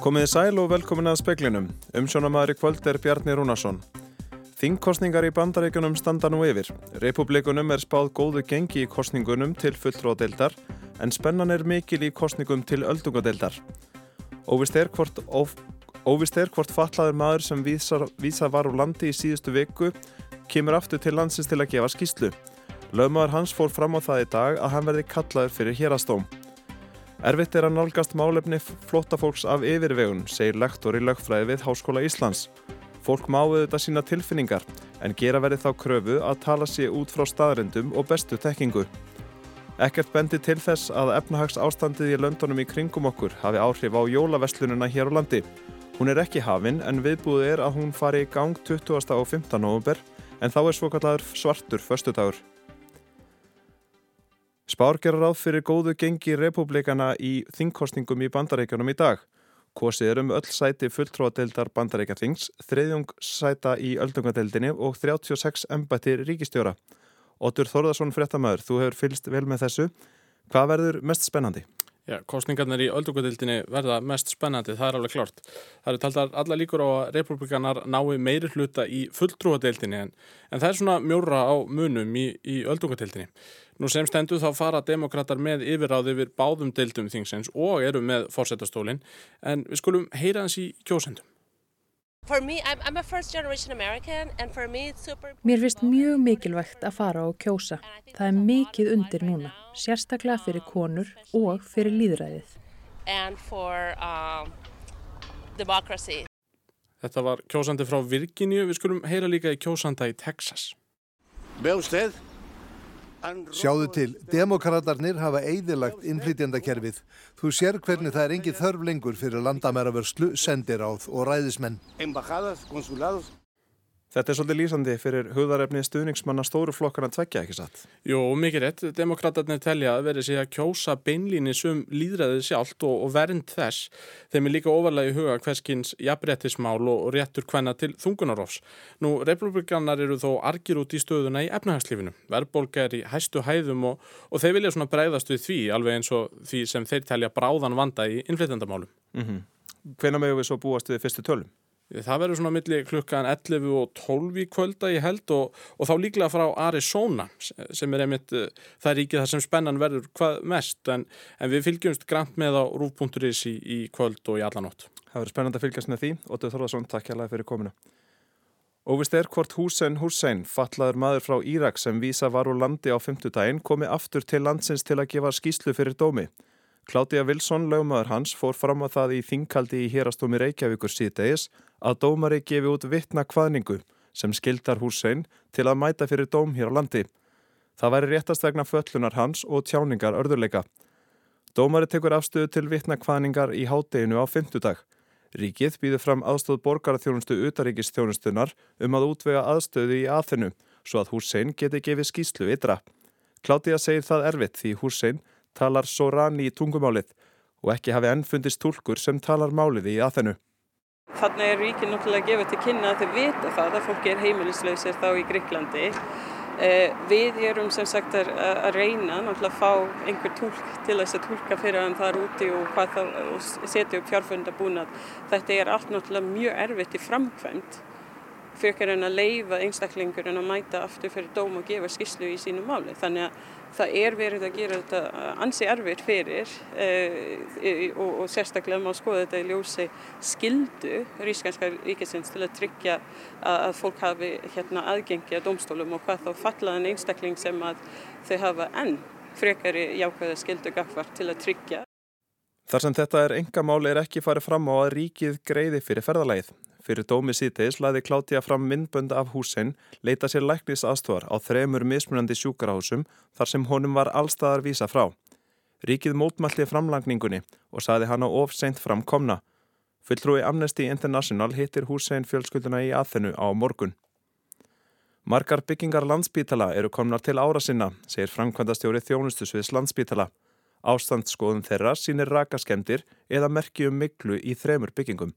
Komiði sæl og velkomin að speklinum. Umsjónamaður í kvöld er Bjarni Rúnarsson. Þingkostningar í bandaríkunum standa nú yfir. Republikunum er spáð góðu gengi í kostningunum til fulltróðadeildar en spennan er mikil í kostningum til öldungadeildar. Óvist er hvort, of, óvist er hvort fatlaður maður sem vísar, vísar var úr landi í síðustu viku kemur aftur til landsins til að gefa skýslu. Lögmaður hans fór fram á það í dag að hann verði kallaður fyrir hérastóm. Erfitt er að nálgast málefni flóttafólks af yfirvegun, segir lektor í lögfræði við Háskóla Íslands. Fólk má auðvitað sína tilfinningar, en gera verið þá kröfu að tala sér út frá staðrendum og bestu tekkingu. Ekkert bendi til þess að efnahags ástandið í löndunum í kringum okkur hafi áhrif á jólaveslununa hér á landi. Hún er ekki hafinn en viðbúið er að hún fari í gang 20. og 15. november en þá er svokallar svartur föstudagur. Spár gerur ráð fyrir góðu gengi republikana í þingkostningum í bandaríkjunum í dag. Kosið er um öll sæti fulltróadeildar bandaríkjathings, þriðjung sæta í öldungadeildinni og 36 embættir ríkistjóra. Otur Þorðarsson fréttamaður, þú hefur fylst vel með þessu. Hvað verður mest spennandi? Já, kostningarnir í öldungadeildinni verða mest spennandi, það er alveg klart. Það eru taldar alla líkur á að republikanar nái meiri hluta í fulltrúadeildinni en, en það er svona mjóra á munum í, í öldungadeildinni. Nú sem stendu þá fara demokrater með yfirráð yfir báðum deildum þingsins og eru með fórsetastólinn en við skulum heyra hans í kjósendum. Me, I'm, I'm super... Mér finnst mjög mikilvægt að fara og kjósa. Það er mikið undir núna, sérstaklega fyrir konur og fyrir líðræðið. For, um, Þetta var kjósandi frá Virginíu, við skulum heyra líka í kjósanda í Texas. Bjóðstegð Sjáðu til, demokraterni hafa eidilagt innflytjandakerfið. Þú sér hvernig það er engin þörf lengur fyrir landamæravörslu, sendiráð og ræðismenn. Þetta er svolítið lýsandi fyrir hugðarefni stuðningsmanna stóruflokkana tvekja, ekki satt? Jú, mikið rétt. Demokraterni telja að verið sig að kjósa beinlíni sem líðræðið sjálft og, og vernd þess. Þeim er líka ofarlega í huga hverskins jafnréttismál og réttur hvenna til þungunarofs. Nú, republikanar eru þó argir út í stöðuna í efnahagslífinu. Verðbólka er í hæstu hæðum og, og þeir vilja svona breyðast við því, alveg eins og því sem þeir telja bráðan vanda í innflytjandamálum. Mm -hmm. Hvena mögum við svo búast við fyrstu tölum? Það verður svona millir klukkan 11 og 12 í kvölda í held og, og þá líklega frá Arizona sem er einmitt uh, það ríkið þar sem spennan verður hvað mest en, en við fylgjumst grænt með á rúf.is í, í kvöld og í allanótt. Það verður spennand að fylgjast með því. Óttur Þorðarsson, takk það fyrir kominu. Óvist er hvort Hussein Hussein, fallaður maður frá Írak sem vísa var úr landi á fymtudaginn, komi aftur til landsins til að gefa skýslu fyrir dómi. Klátija Wilson, lögmaður hans, fór fram að það í þingkaldi í hérastómi Reykjavíkur síðdegis að dómari gefi út vittna kvaðningu sem skildar Hussein til að mæta fyrir dóm hér á landi. Það væri réttast vegna föllunar hans og tjáningar örðurleika. Dómari tekur afstöðu til vittna kvaðningar í hádeginu á fymtudag. Ríkið býður fram aðstöð borgarþjónustu utaríkistjónustunar um að útvega aðstöðu í aðfinu svo að Hussein geti gefið skýslu ytra. Klátija segir það erfitt því Hussein talar Sorani í tungumálið og ekki hafi enn fundist tólkur sem talar málið í aðþennu. Þannig er ríkið náttúrulega að gefa til kynna að þau vita það að fólki er heimilislausir þá í Greiklandi. Eh, við erum sem sagt að, reyna náttúrulega að fá einhver tólk til þess að tólka fyrir hann þar úti og, það, og setja upp fjárfundabúnað. Þetta er allt náttúrulega mjög erfitt í framkvæmt fyrir að leifa einstaklingur en að mæta aftur fyrir dóm og gefa skýslu í sínu máli. Þannig að það er verið að gera þetta ansi erfir fyrir e, og, og sérstaklega má skoða þetta í ljósi skildu Rískanska ríkisins til að tryggja að, að fólk hafi hérna, aðgengi að domstólum og hvað þá fallaðan einstakling sem að þau hafa enn frekari jákvæða skildu gagvart til að tryggja. Þar sem þetta er enga máli er ekki farið fram á að ríkið greiði fyrir ferðalægið. Fyrir dómi síðteis laði Kláttíja fram myndbönd af húsinn, leita sér læknis aðstofar á þremur mismunandi sjúkarahúsum þar sem honum var allstaðar vísa frá. Ríkið mótmalli framlagningunni og saði hann á of seint framkomna. Fulltrúi Amnesty International hittir hússein fjölskylduna í aðþennu á morgun. Margar byggingar landsbítala eru komnar til ára sinna, segir framkvæmdastjóri þjónustusviðs landsbítala. Ástandsskoðun þeirra sínir rakaskemdir eða merkjum miklu í þremur byggingum.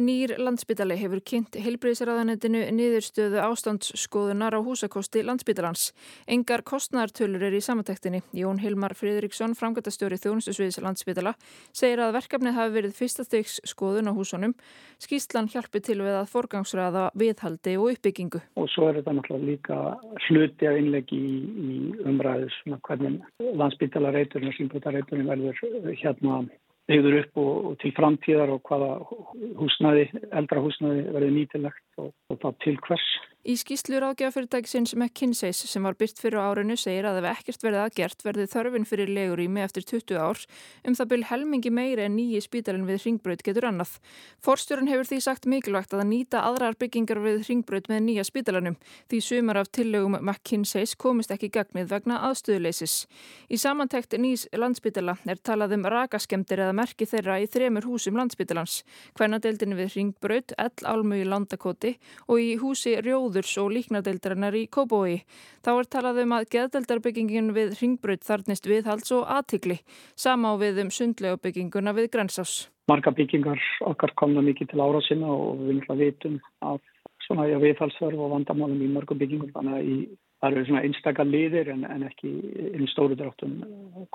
Nýr landsbytali hefur kynnt heilbreyðsraðanetinu niðurstöðu ástandsskoðunar á húsakosti landsbytalans. Engar kostnartölur er í samantektinni. Jón Hilmar Fridriksson, framgættastjóri þjónustusviðis landsbytala, segir að verkefnið hafi verið fyrsta stegs skoðun á húsunum. Skýslan hjálpi til við að forgangsraða viðhaldi og uppbyggingu. Og svo er þetta náttúrulega líka hluti af innlegi í, í umræðis hvernig landsbytalareiturinn og sínbútareiturinn verður hérna byggður upp og, og til framtíðar og hvaða húsnaði, eldra húsnaði verði nýtilegt og, og þá til hvers. Í skýslu ráðgjafafyrirtækisins McKinseys sem var byrt fyrir árinu segir að ef ekkert verði aðgert verði þörfin fyrir legurými eftir 20 ár um það byrj helmingi meiri en nýji spítalinn við Ringbraut getur annað. Forstjórun hefur því sagt mikilvægt að nýta aðrar byggingar við Ringbraut með nýja spítalannum því sumar af tillögum McKinseys komist ekki gagnið vegna aðstöðuleisis. Í samantækt nýs landsspítala er talað um rakaskemdir eða merki þeirra í þremur húsum landsspítalans, hvernadeildin við Ringbraut, móðurs og líknadeildarinnar í Kóbói. Þá er talað um að geðdeldarbyggingin við Ringbröð þarnist viðhalds og aðtikli, sama á við um sundlegubygginguna við Grensás. Marga byggingar okkar komna mikið til ára sinna og við vitum að svona viðhaldsverf og vandamálum í mörgum byggingum þannig að í Það eru svona einstakar liðir en, en ekki inn stóru dráttum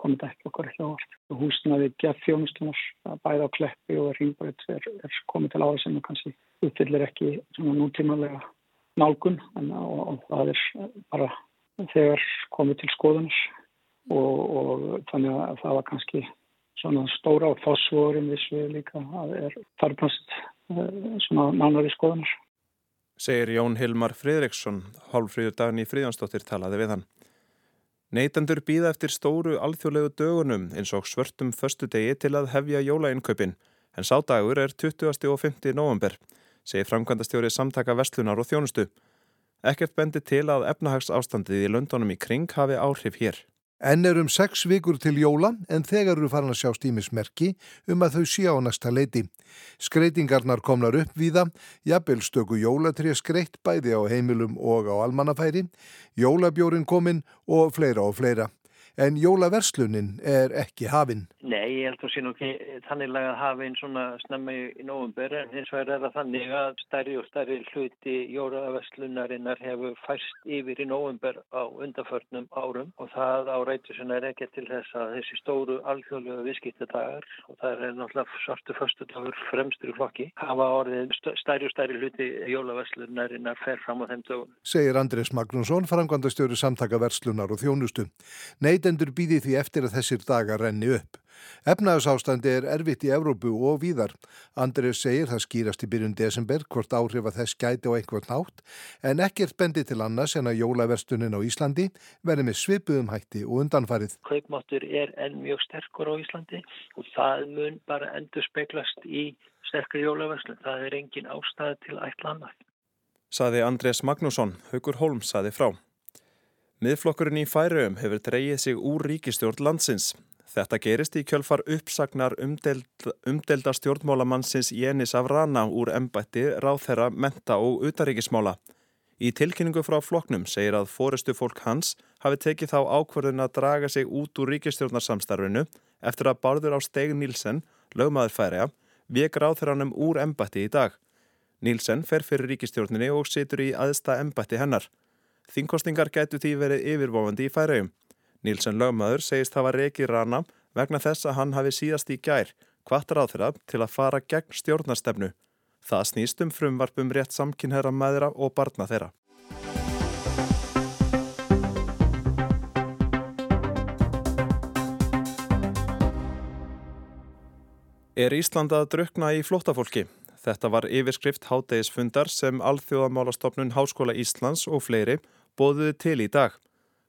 komið það ekki okkur ekki á orð. Húsnaði gett fjónustunar, bæða á kleppi og ringbröð er, er komið til ára sem kannski uppfyllir ekki svona nútímalega nálgun og, og það er bara þegar komið til skoðunar og, og þannig að það var kannski svona stóra og fósvorin vissu líka að er þarfnast eh, svona nánari skoðunar. Segir Jón Hilmar Fridriksson, hálfríður dagni Fríðansdóttir talaði við hann. Neitandur býða eftir stóru alþjóðlegu dögunum eins og svörtum förstu degi til að hefja jólainköpin en sádagur er 20. og 50. november segir framkvæmdastjóri samtaka vestlunar og þjónustu. Ekkert bendi til að efnahags ástandið í löndunum í kring hafi áhrif hér. Enn er um sex vikur til jóla en þegar eru farin að sjá stímismerki um að þau sé á næsta leiti. Skreitingarnar komnar upp víða, jafnvel stöku jólatrið skreitt bæði á heimilum og á almannafæri, jólabjórin kominn og fleira og fleira en jólaverslunin er ekki hafinn. Nei, ég held að sé nú ekki þannig að hafa einn svona snemma í, nógumber en hins vegar er það þannig að stærri og stærri hluti jólaverslunarinnar hefur færst yfir í nógumber á undanförnum árum og það á rætu sem er ekki til þess að þessi stóru alþjóðlega viðskiptadagar og það er náttúrulega svartu förstu dagur fremstur í flokki hafa orðið stærri og stærri hluti jólaverslunarinnar fer fram á þeim dögum. Segir Andrés Magnússon, frangvandastjóri samtaka verslunar og þjónustu. Neit Neytendur býði því eftir að þessir dagar renni upp. Efnaðsástandi er erfitt í Evrópu og víðar. Andrið segir það skýrast í byrjun desember hvort áhrif að þess gæti á einhvern nátt en ekkert bendi til annars en að jólaverstunin á Íslandi verði með svipuðum hætti og undanfarið. Kaupmáttur er enn mjög sterkur á Íslandi og það mun bara endur speklast í sterkur jólaverslun. Það er engin ástæði til ætla annað. Saði Andrés Magnússon, Haugur Holm saði frá. Miðflokkurinn í Færaum hefur dreyið sig úr ríkistjórn landsins. Þetta gerist í kjölfar uppsagnar umdeld, umdelda stjórnmálamannsins Jenis Avrana úr embætti ráðherra menta og utaríkismála. Í tilkynningu frá floknum segir að fórestu fólk hans hafi tekið þá ákvörðun að draga sig út úr ríkistjórnarsamstarfinu eftir að barður á Steg Nílsen, lögmaður Færa, vek ráðherranum úr embætti í dag. Nílsen fer fyrir ríkistjórnini og situr í aðsta embætti hennar. Þingkostningar gætu því verið yfirvofandi í færaugum. Nílsen lögmaður segist hafa reiki rana vegna þess að hann hafi síðast í gær kvartar á þeirra til að fara gegn stjórnastefnu. Það snýst um frumvarpum rétt samkynherra maðura og barna þeirra. Er Íslanda að drukna í flóttafólki? Þetta var yfirskrift hátegisfundar sem Alþjóðamálastofnun Háskóla Íslands og fleiri bóðuði til í dag.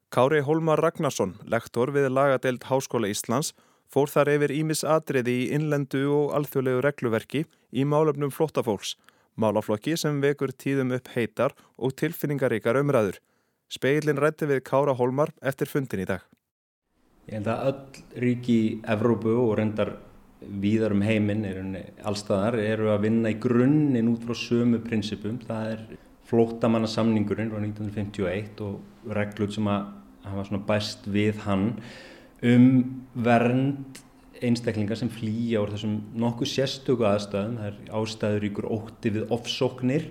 Kári Holmar Ragnarsson, lektor við lagadeild Háskóla Íslands, fór þar yfir Ímis atriði í innlendu og alþjóðlegu regluverki í málöfnum flottafólks, málaflokki sem vekur tíðum upp heitar og tilfinningaríkar umræður. Speilin rætti við Kára Holmar eftir fundin í dag. Ég held að öll ríki Evrópu og reyndar víðar um heiminn, allstaðar, eru að vinna í grunninn út frá sömu prinsipum. Það er flóttamannasamningurinn frá 1951 og reglur sem að hafa bæst við hann um vernd einstaklingar sem flýja úr þessum nokkuð sérstöku aðstæðum, það er ástæður ykkur ótti við ofsóknir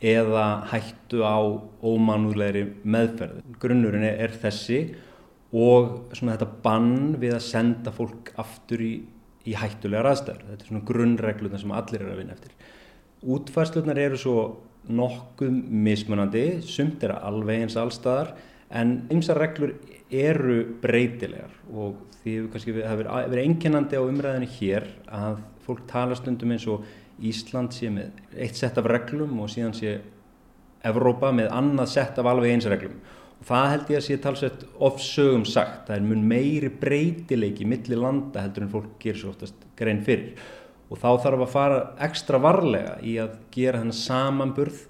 eða hættu á ómanúðlegri meðferð. Grunnurinn er, er þessi og þetta bann við að senda fólk aftur í, í hættulegar aðstæður. Þetta er svona grunnreglunar sem allir er að vinna eftir. Útfærslunar eru svo nokkuð mismunandi, sumt er alveg eins allstaðar en ymsar reglur eru breytilegar og því kannski verið, verið einkennandi á umræðinu hér að fólk tala stundum eins og Ísland sé með eitt sett af reglum og síðan sé Evrópa með annað sett af alveg eins reglum það held ég að sé talsett ofsögum sagt, það er mun meiri breytileiki millir landa heldur en fólk gerir svo oftast grein fyrir og þá þarf að fara ekstra varlega í að gera þennan samanburð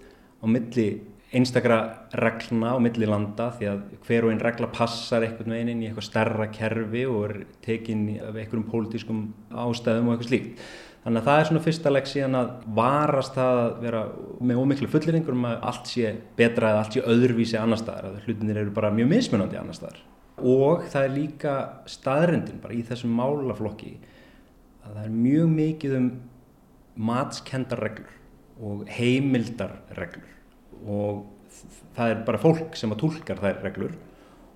á milli einstakra regluna á milli landa því að hver og einn regla passar einhvern veginn inn í eitthvað stærra kerfi og er tekinn af einhverjum pólitískum ástæðum og eitthvað slíkt. Þannig að það er svona fyrsta legg síðan að varast það að vera með ómiklu fulliringur um að allt sé betra eða allt sé öðruvísi annar staðar, að hlutinir eru bara mjög mismunandi annar staðar. Og það er líka staðrindin bara í þessum málaflokki að það er mjög mikið um matskendarreglur og heimildarreglur og það er bara fólk sem að tólkar þær reglur.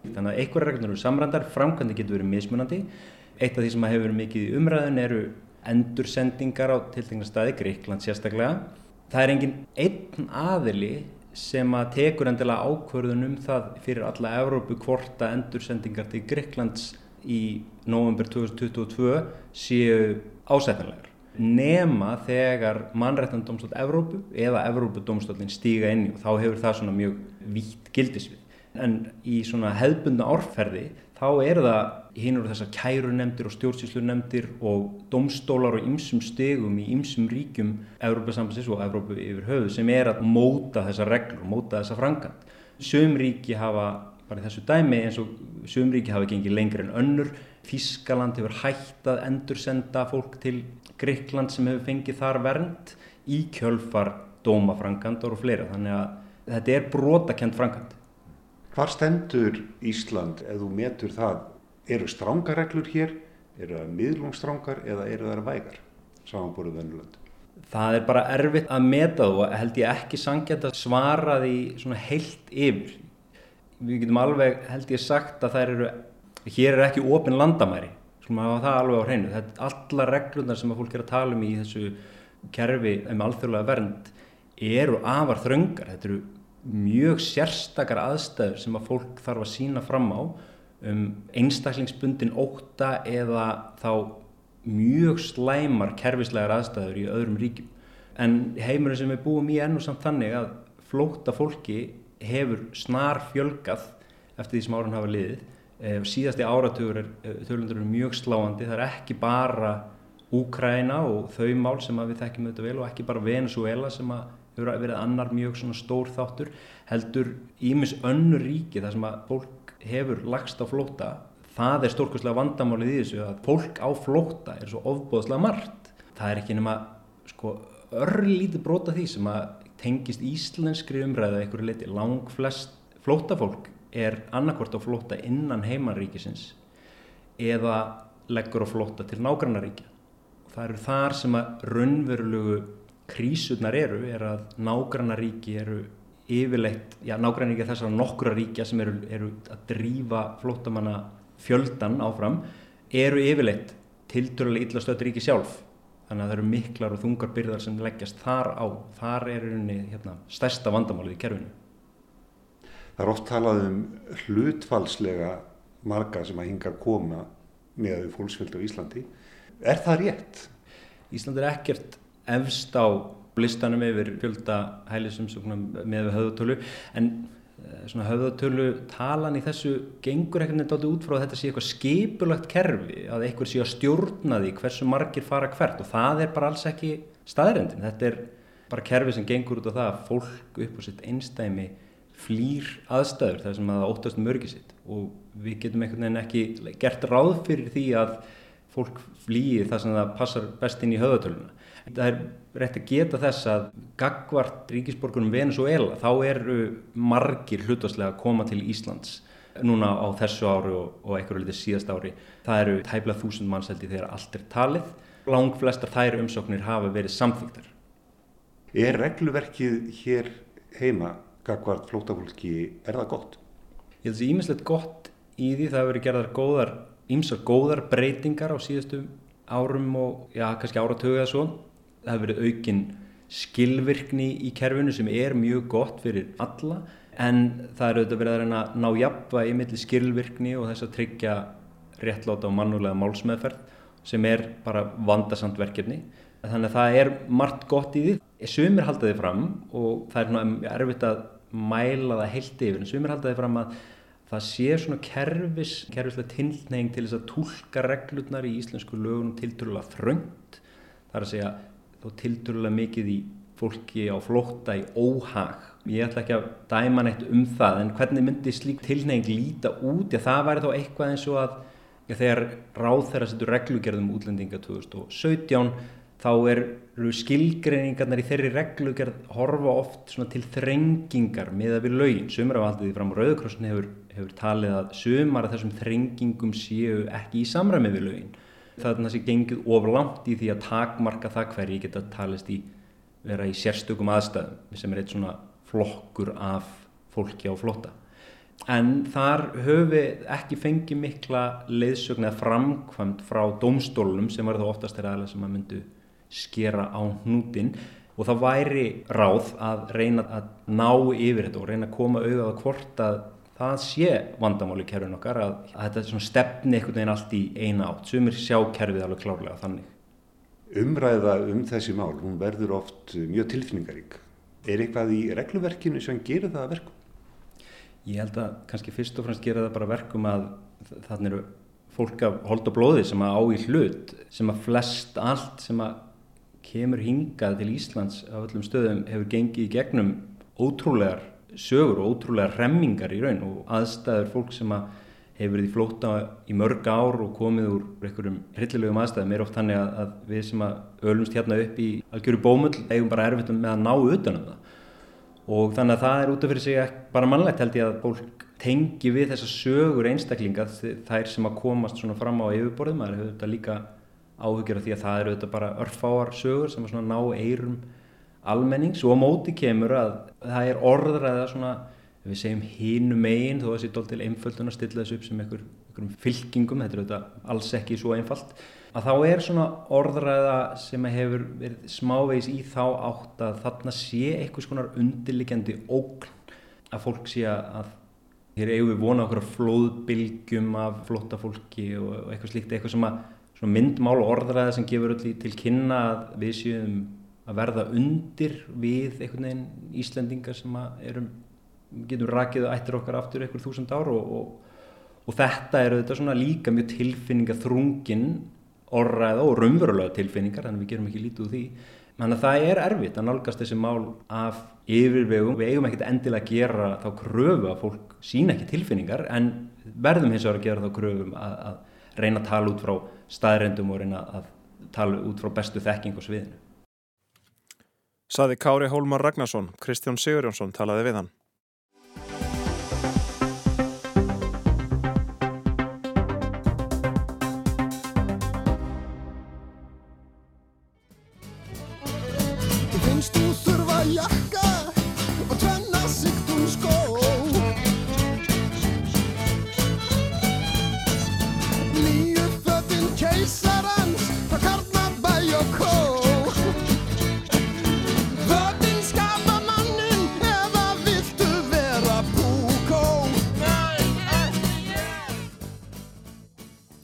Þannig að einhverja reglur eru samrændar framkvæmdi getur verið mismunandi. Eitt af því sem hefur verið mikið umræðin eru endursendingar á tiltegna staði Greikland sérstaklega. Það er engin einn aðili sem að tekur endilega ákvörðun um það fyrir alla Evrópu hvort að endursendingar til Greiklands í november 2022 séu ásættanlegar. Nema þegar mannrættandómsdótt Evrópu eða Evrópudómsdóttin stíga inn og þá hefur það svona mjög vítt gildisvið en í svona hefðbundna orðferði þá eru það hínur þessar kærunemdir og stjórnsýslunemdir og domstólar og ymsum stegum í ymsum ríkjum Evrópasambansins og Evrópu yfir höfu sem er að móta þessar reglur, móta þessa frangand. Söm ríki hafa bara í þessu dæmi eins og Sumríki hafi gengið lengri en önnur. Þískaland hefur hægt að endursenda fólk til Greikland sem hefur fengið þar vernd í kjölfar dómafrangandar og fleira. Þannig að þetta er brotakent frangand. Hvar stendur Ísland ef þú metur það? Eru strángareglur hér? Eru það miðlungstrángar eða eru það vægar? Samanbúruð vennulönd. Það er bara erfitt að meta og held ég ekki sangjant að svara því heilt yfir við getum alveg held ég sagt að það eru hér er ekki ofin landamæri skulum hafa það alveg á hreinu þetta er alla reglunar sem að fólk er að tala um í þessu kerfi um alþjóðlega vernd eru afar þröngar þetta eru mjög sérstakar aðstæður sem að fólk þarf að sína fram á um einstaklingsbundin óta eða þá mjög slæmar kerfislegar aðstæður í öðrum ríkjum en heimurinn sem við búum í enn og samt þannig að flóta fólki hefur snar fjölgað eftir því sem árun hafa liðið. Eh, síðasti áratugur er þjóðlundur mjög sláandi, það er ekki bara Úkræna og þau mál sem við þekkjum auðvitað vel og ekki bara Venezuela sem hefur verið annar mjög stór þáttur, heldur ímis önnur ríki þar sem að fólk hefur lagst á flóta. Það er stórkvæmslega vandamálið í þessu að fólk á flóta er svo ofbóðslega margt. Það er ekki nema sko, örlítið brota því sem að tengist íslenskri umræða eitthvað leiti lang flest flótafólk er annarkvort á flóta innan heimaríkisins eða leggur á flóta til nágrannaríkja það eru þar sem að raunverulegu krísurnar eru er að nágrannaríki eru yfirleitt, já nágrannaríki þessara nokkura ríkja sem eru, eru að drífa flótamanna fjöldan áfram eru yfirleitt tilturlega illa stöðt ríki sjálf. Þannig að það eru miklar og þungar byrðar sem leggjast þar á. Þar er unni hérna, stærsta vandamálið í kerfinu. Það er oft talað um hlutfalslega marga sem að hinga að koma með fólksfjöldu á Íslandi. Er það rétt? Ísland er ekkert efst á listanum yfir fjölda hælisumsögnum með höðutölu en Eh, svona höfðatölu talan í þessu gengur ekkert nefndi út frá að þetta sé eitthvað skipulagt kerfi að einhver sé að stjórna því hversu margir fara hvert og það er bara alls ekki staðrendin þetta er bara kerfi sem gengur út á það að fólk upp á sitt einstæmi flýr aðstæður þar sem að það óttast mörgir sitt. Og við getum einhvern veginn ekki gert ráð fyrir því að fólk flýi það sem það passar best inn í höfðatöluna Það er rétt að geta þess að gagvart ríkisborgurum Venezuela þá eru margir hlutastlega að koma til Íslands núna á þessu ári og, og einhverju litið síðast ári. Það eru tæpla þúsund mannseldi þegar allt er talið. Lang flestar þær umsóknir hafa verið samþýktar. Er regluverkið hér heima, gagvart flótafólki, er það gott? Ég held að það er ímislegt gott í því. Það hefur verið gerðar góðar, ímsar góðar breytingar á síðustu árum og já, kannski áratögu eða svo. Það hefur verið aukinn skilvirkni í kerfinu sem er mjög gott fyrir alla en það er auðvitað verið að reyna að ná jafnvægi millir skilvirkni og þess að tryggja réttláta og mannulega málsmeðferð sem er bara vandasamt verkefni. Þannig að það er margt gott í því. Sumir haldaði fram og það er erfitt að mæla það heilt yfir en sumir haldaði fram að það sé svona kerfis, kerfislega tilneying til þess að tólka reglurnar í íslensku lögunum tilturlega þröngt. Það er að segja þó tilturlega mikið í fólki á flótta í óhag. Ég ætla ekki að dæma neitt um það en hvernig myndi slík tilneying líta út? Já, það væri þá eitthvað eins og að þegar ráð þeirra setur reglugerðum útlendinga 2017 þá eru skilgreiningarnar í þeirri reglugerð horfa oft til þrengingar með að við laugin. Sumar af aldrei því fram á Rauðkrossin hefur, hefur talið að sumar af þessum þrengingum séu ekki í samræmi við laugin. Er þessi gengið oflant í því að takmarka það hverji geta talist í vera í sérstökum aðstæðum sem er eitt svona flokkur af fólki á flotta. En þar höfi ekki fengið mikla leiðsögn eða framkvæmt frá domstólunum sem var það oftast þeirra aðlega sem að myndu skera á hnútin og það væri ráð að reyna að ná yfir þetta og reyna að koma auðvitað hvort að það sé vandamáli kerfin okkar að, að þetta stefni einhvern veginn allt í eina átt. Sumir sjá kerfið alveg klárlega þannig umræða um þessi mál, hún verður oft mjög tilfinningarík. Er eitthvað í regluverkinu sem gerir það verkum? Ég held að kannski fyrst og fremst gera það bara verkum að þannig eru fólk af hold og blóði sem að á í hlut, sem að flest allt sem að kemur hingað til Íslands á öllum stöðum hefur gengið í gegnum ótrúlegar sögur og ótrúlegar remmingar í raun og aðstæður fólk sem að hefur verið í flóta í mörg ár og komið úr einhverjum hryllilegum aðstæðum er oft þannig að, að við sem að ölumst hérna upp í algjöru bómull eigum bara erfitt með að ná utanum það. Og þannig að það er út af fyrir sig bara mannlegt held ég að fólk tengi við þessa sögur einstaklinga þær sem að komast svona fram á yfirborðum það er auðvitað líka áhugjur af því að það eru auðvitað bara örfáar sögur sem að ná eirum almennings og á móti kemur að það er orðræða svona við segjum hínu megin þó að það sé dól til einföldun að stilla þessu upp sem einhver, einhverjum fylkingum, þetta er auðvitað alls ekki svo einfalt, að þá er svona orðræða sem hefur verið smávegis í þá átt að þarna sé einhvers konar undirlikjandi ógn að fólk sé að hér eigum við vona okkur að flóðbylgjum af flotta fólki og eitthvað slíkt, eitthvað sem að myndmál orðræða sem gefur öll til kynna að við séum að verða undir við einhvern veginn Íslendingar sem erum getum rakið ættir okkar aftur einhver þúsund ár og, og, og þetta eru þetta svona líka mjög tilfinningaþrungin orðræða og raunverulega tilfinningar þannig að við gerum ekki lítið úr því. Þannig að það er erfitt að nálgast þessi mál af yfirvegum, við eigum ekkert endilega að gera þá kröfu að fólk sína ekki tilfinningar en verðum hins vegar að gera þá kröfum að, að reyna að tala út frá staðrendum og reyna að tala út frá bestu þekking og sviðinu Saði Kári Hólmar Ragnarsson, Kristján Sigurjónsson talaði við hann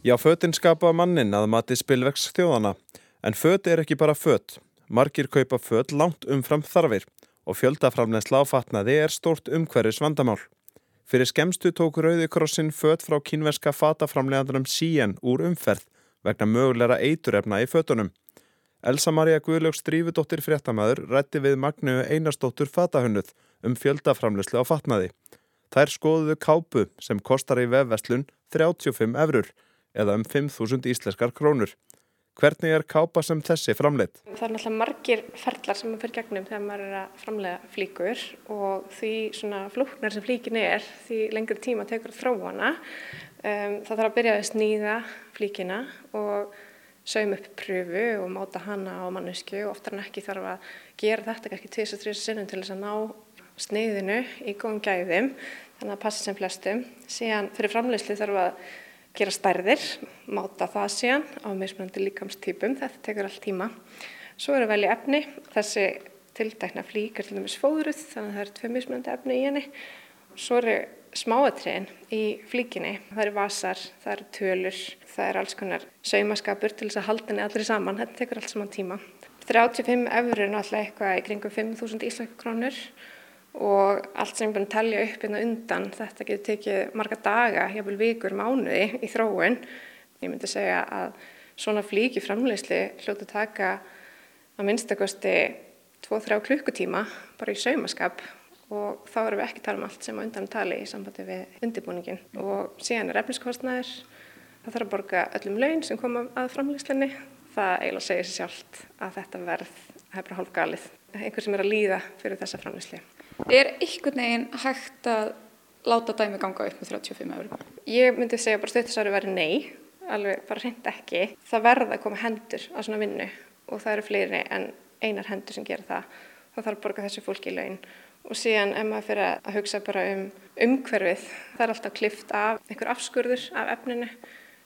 Já, fötinn skapa mannin að mati spilvegs þjóðana, en föt er ekki bara föt. Margir kaupa föt langt umfram þarfir og fjöldaframlegsla áfatnaði er stort umhverjus vandamál. Fyrir skemstu tók Rauðikrossin föt frá kynverska fataframlegandurum síen úr umferð vegna mögulegra eiturefna í fötunum. Elsa Maria Guðljóks drífudóttir fréttamaður rætti við Magnu Einarstóttur fatahönnuð um fjöldaframlegslu á fatnaði. Þær skoðuðu kápu sem kostar í vefveslun 35 eurur eða um 5.000 íslenskar krónur. Hvernig er kápa sem þessi framleitt? Það er náttúrulega margir ferlar sem maður fyrir gegnum þegar maður er að framlega flíkur og því svona flúknar sem flíkin er, því lengri tíma tekur að þróa hana. Um, það þarf að byrja að snýða flíkina og saum upp pröfu og máta hana á mannesku og oftar en ekki þarf að gera þetta ekki tvis og þrjus sinnum til þess að ná sneiðinu í góðum gæðum þannig að passa sem flestum. Síðan fyrir framleysli þarf að gera stærðir, máta það síðan á mismunandi líkamstýpum, þetta tekur allt tíma. Svo er að velja efni, þessi tildækna flík er til dæmis fóðruð, þannig að það eru tvei mismunandi efni í henni. Svo eru smáatriðin í flíkinni, það eru vasar, það eru tölur, það eru alls konar saumaskapur til þess að halda henni allir saman, þetta tekur allt saman tíma. 35 eurur er náttúrulega eitthvað í kringum 5.000 íslaka krónur og allt sem ég er búin að tellja upp hérna undan þetta getur tekið marga daga, jáfnveil vikur, mánuði í þróun. Ég myndi segja að svona flíki framleysli hljótu taka að minnstakosti 2-3 klukkutíma bara í saumaskap og þá erum við ekki tala um allt sem á undan tali í sambandi við undirbúningin og síðan er efniskostnæður, það þarf að borga öllum laun sem koma að framleyslinni. Það eiginlega segir sér sjálft að þetta verð hefur hálf galið, einhver sem er að líða fyrir þessa framleysli. Er einhvern veginn hægt að láta dæmi ganga upp með 35 eurur? Ég myndi segja bara stuttisari verið nei, alveg bara hreint ekki. Það verða að koma hendur á svona vinnu og það eru fleiri en einar hendur sem gera það. Það þarf að borga þessu fólki í laun og síðan ef maður fyrir að hugsa bara um umhverfið, það er alltaf klift af einhver afskurður af efninu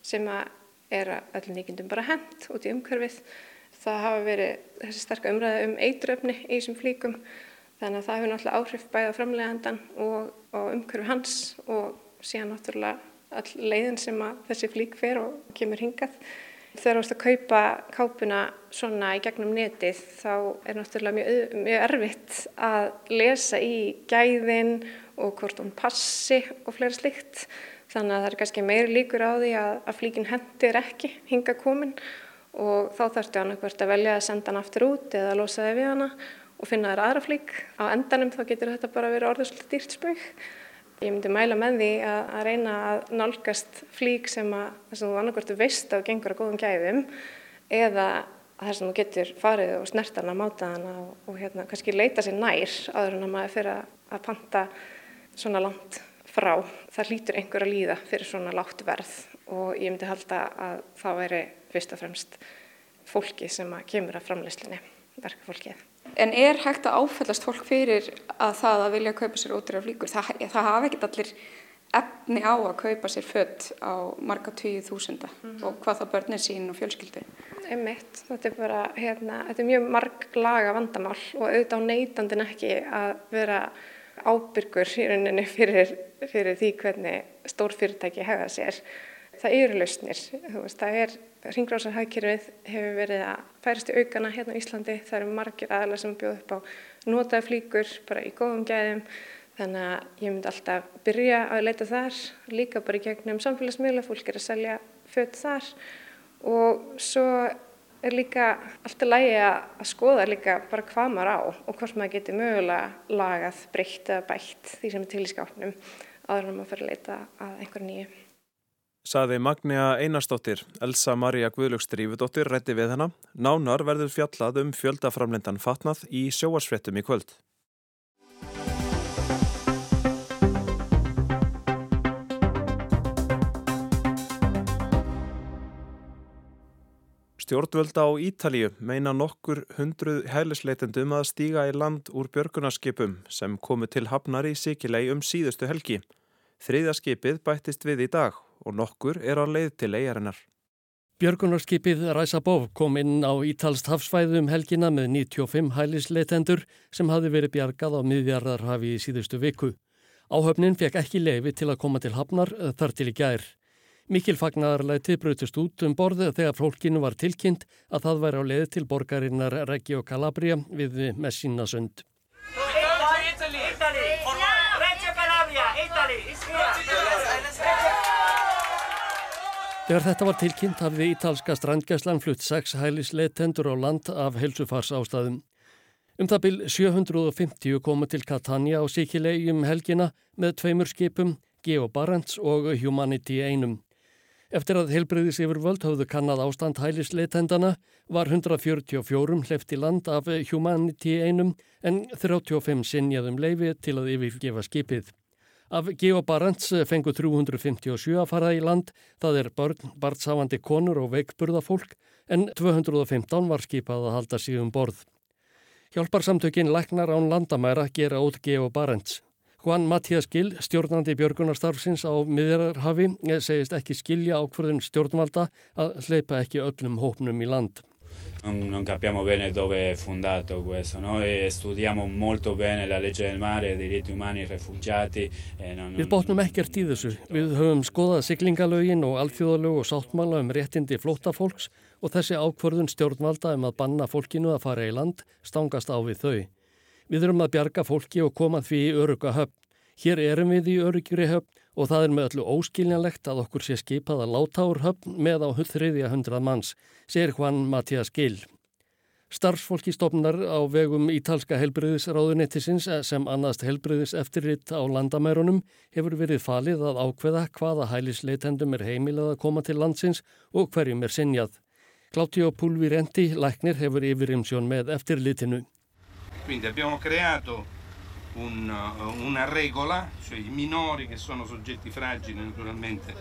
sem er öllum nýkindum bara hend út í umhverfið. Það hafa verið þessi starka umræði um eituröfni í þessum flíkum Þannig að það hefur náttúrulega áhrif bæða framlegandan og, og umhverfi hans og síðan náttúrulega all leiðin sem þessi flík fer og kemur hingað. Þegar þú ert að kaupa kápuna svona í gegnum netið þá er náttúrulega mjög, mjög erfitt að lesa í gæðin og hvort hún passi og fleira slikt. Þannig að það er kannski meiri líkur á því að, að flíkin hendir ekki hinga komin og þá þarftu annarkvært að velja að senda hann aftur út eða að losa þig við hana og finna þér aðra flík. Á endanum þá getur þetta bara verið orðið svolítið dýrt spauk. Ég myndi mæla með því að, að reyna að nálgast flík sem að að þú annarkvörtu veist að gengur að góðum gæðum eða þess að þú getur farið og snert hana, máta hana og, og hérna kannski leita sér nær áður en að maður fyrir að, panta svona langt frá. Það hlýtur einhver að líða fyrir svona látt verð og ég myndi halda að það væri fyrst og fremst fólki sem kemur að framleyslinni, verkefólkið. En er hægt að áfællast fólk fyrir að það að vilja kaupa sér ótrúra flíkur? Það, það hafa ekkert allir efni á að kaupa sér fött á marga tíu þúsunda mm -hmm. og hvað það börnir sín og fjölskyldu. Einmitt, þetta er bara, hérna, þetta er mjög marg laga vandamál og auðvitað á neytandin ekki að vera ábyrgur í rauninni fyrir, fyrir því hvernig stór fyrirtæki hefa sér. Það eru lausnir, þú veist, það er Ringráðsarhagkerfið hefur verið að færast í aukana hérna á Íslandi. Það eru margir aðalega sem bjóð upp á notaða flíkur bara í góðum gæðum. Þannig að ég myndi alltaf byrja að leita þar, líka bara í gegnum samfélagsmiðla, fólk er að selja fött þar og svo er líka alltaf lægi að skoða líka bara hvað maður á og hvort maður getur mögulega lagað, breytt eða bætt því sem er til í skápnum áður en maður fyrir að leita að einhver nýju. Saði Magnea Einarstóttir, Elsa Maria Guðlugstrífudóttir rétti við hana. Nánar verður fjallað um fjöldaframlendan fatnað í sjóarsfrettum í kvöld. Stjórnvöld á Ítalíu meina nokkur hundruð hælisleitendum að stíga í land úr björgunarskipum sem komu til hafnar í Sikilei um síðustu helgi. Þriðaskipið bættist við í dag og nokkur er á leið til eigarinnar. Björgunarskipið Ræsabóf kom inn á Ítalst hafsvæðum helgina með 95 hælisleitendur sem hafi verið bjargað á miðjarðarhafi í síðustu viku. Áhöfnin fekk ekki leifi til að koma til hafnar þar til í gær. Mikil fagnarleiti brutist út um borðu þegar fólkinu var tilkynnt að það væri á leið til borgarinnar Reggio Calabria við Messinasund. Þegar þetta var tilkynnt hafði ítalska strandgæslan flutt sex hælisleitendur á land af helsufars ástæðum. Um það byl 750 komu til Catania á Sikilei um helgina með tveimur skipum, Geo Barents og Humanity einum. Eftir að heilbreyðis yfir völd hafðu kannad ástand hælisleitendana var 144 hleft í land af Humanity einum en 35 sinjaðum leifi til að yfirgefa skipið. Af Geo Barents fengu 357 að fara í land, það er börn, barnsáandi konur og veikburðafólk en 215 var skipað að halda síðum borð. Hjálparsamtökin Læknar án landamæra gera út Geo Barents. Juan Mattias Gill, stjórnandi björgunarstarfsins á miðjararhafi, segist ekki skilja ákvörðun stjórnvalda að hleypa ekki öllum hópnum í land. Non, non capiamo bene dove è fondato questo, no? e studiamo molto bene la legge del mare, diritti umani, i refugiati. E non, Við bótnum ekkert í þessu. Við höfum skoðað siglingalögin og alþjóðalög og sáttmála um réttindi flóttafólks og þessi ákvörðun stjórnvalda um að banna fólkinu að fara í land stangast á við þau. Við erum að bjarga fólki og koma því í öruga höfn. Hér erum við í örugri höfn og það er með öllu óskiljanlegt að okkur sé skipað að láta úr höfn með á þriðja hundrað manns, segir Juan Matías Gill. Starfsfólki stofnar á vegum ítalska helbriðisráðunettisins sem annast helbriðis eftirritt á landamærunum hefur verið falið að ákveða hvaða hælisleitendum er heimilað að koma til landsins og hverjum er sinjað. Claudio Pulvirenti, læknir, hefur yfirimsjón með eftirlitinu. Quindi abbiamo creato un, uh, una regola, cioè i minori che sono soggetti fragili naturalmente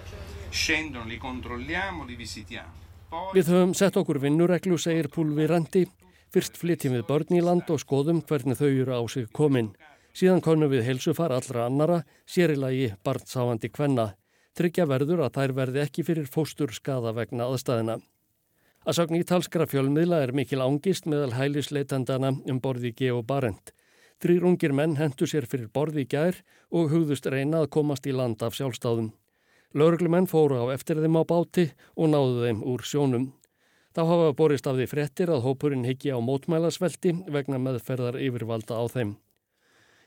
scendono, li controlliamo, li visitiamo. Poi... Við höfum sett okkur vinnureglu, segir Púlvi Randi. Fyrst flytjum við börn í land og skoðum hvernig þau eru á sig komin. Síðan konum við helsufar allra annara, sérilagi barnsáandi kvenna. Tryggja verður að þær verði ekki fyrir fóstur skada vegna aðstæðina. Að sagn ítalskra fjölmiðla er mikil ángist meðal hælisleitandana um borði Geo Barent. Þrýr ungir menn hendu sér fyrir borði í gær og hugðust reyna að komast í land af sjálfstáðum. Lörglumenn fóru á eftir þeim á báti og náðu þeim úr sjónum. Þá hafa borist af því frettir að hópurinn higgi á mótmælasvelti vegna meðferðar yfirvalda á þeim.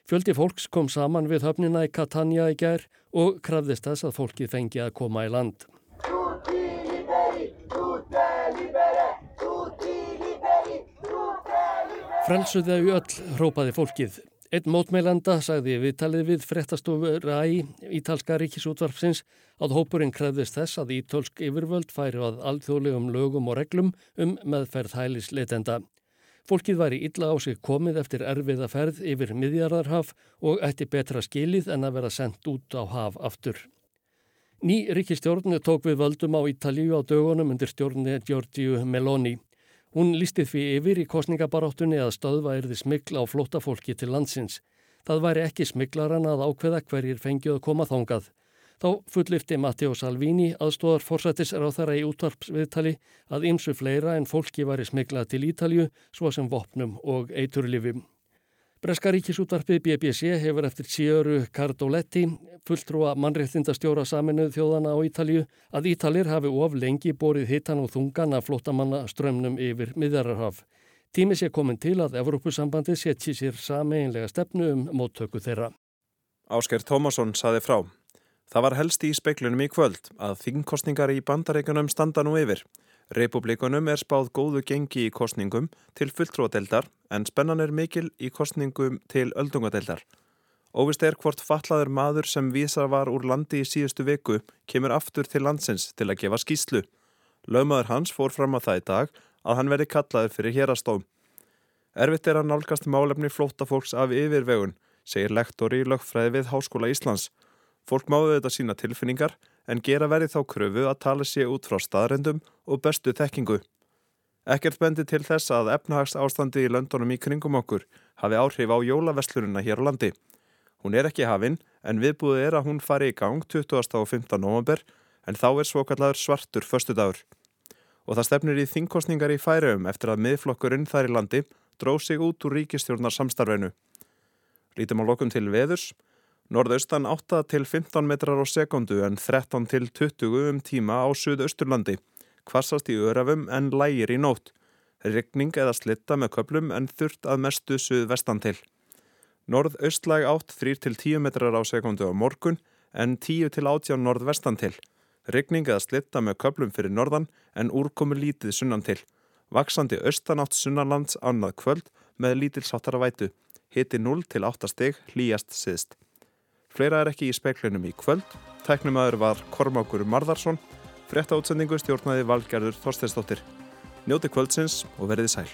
Fjöldi fólks kom saman við höfnina í Catania í gær og krafðist þess að fólki fengi að koma í land. Frelsuðu þau öll, hrópaði fólkið. Einn mótmeilanda sagði viðtalið við frettastofu Ræ, ítalska ríkisútvarpsins, að hópurinn krefðist þess að ítölsk yfirvöld færi að alþjóðlegum lögum og reglum um meðferð hælisleitenda. Fólkið væri illa á sig komið eftir erfiða ferð yfir miðjarðarhaf og ætti betra skilið en að vera sendt út á haf aftur. Ný ríkistjórnu tók við völdum á Ítalíu á dögunum undir stjórni Giorgio Meloni. Hún lísti því yfir í kostningabaráttunni að stöðva erði smikl á flóttafólki til landsins. Það væri ekki smiklaran að ákveða hverjir fengið að koma þángað. Þá fullifti Matteo Salvini aðstóðar forsættisráþara í útvarpsviðtali að ymsu fleira en fólki væri smiklað til Ítalju svo sem vopnum og eiturlifum. Breska ríkisútvarpið BBC hefur eftir Sjöru Cardoletti, fulltrúa mannréttindastjóra saminuð þjóðana á Ítalju, að Ítalir hafi of lengi borið hitan og þungan að flottamanna strömmnum yfir miðjararhaf. Tími sé komin til að Evrópusambandi setji sér sameinlega stefnu um móttöku þeirra. Ásker Tómasson saði frá. Það var helst í speiklunum í kvöld að þingkostningar í bandareikunum standa nú yfir. Republikunum er spáð góðu gengi í kostningum til fulltróadeildar en spennan er mikil í kostningum til öldungadeildar. Óvist er hvort fallaður maður sem vísar var úr landi í síðustu viku kemur aftur til landsins til að gefa skýslu. Lögmaður hans fór fram að það í dag að hann verði kallaður fyrir hérastóm. Erfitt er að nálgast málefni flótafólks af yfirvegun, segir lektor í lögfræði við Háskóla Íslands. Fólk máðu þetta sína tilfinningar en gera verið þá kröfu að tala sér út frá staðrendum og bestu þekkingu. Ekkert bendi til þess að efnahags ástandi í löndunum í kringum okkur hafi áhrif á jólaveslununa hér á landi. Hún er ekki hafinn en viðbúðið er að hún fari í gang 20. og 15. november en þá er svokallar svartur föstudagur. Og það stefnir í þingkostningar í færium eftir að miðflokkurinn þær í landi dróð sig út úr ríkistjórnar samstarfinu. Lítum á lokum til veðurs. Norðaustan 8 til 15 metrar á sekundu en 13 til 20 um tíma á Suðausturlandi. Kvassast í örafum en lægir í nótt. Ryggning eða slitta með köplum en þurft að mestu suðvestan til. Norðaustlæg 8 3 til 10 metrar á sekundu á morgun en 10 til 18 norðvestan til. Ryggning eða slitta með köplum fyrir norðan en úrkomi lítið sunnan til. Vaksandi austanátt sunnanlands annað kvöld með lítilsáttara vætu. Hiti 0 til 8 steg hlýjast siðst. Fleira er ekki í speiklinum í kvöld. Tæknumadur var Kormákur Marðarsson. Frekta útsendingu stjórnaði Valgerður Þorsteinstóttir. Njóti kvöldsins og verið sæl.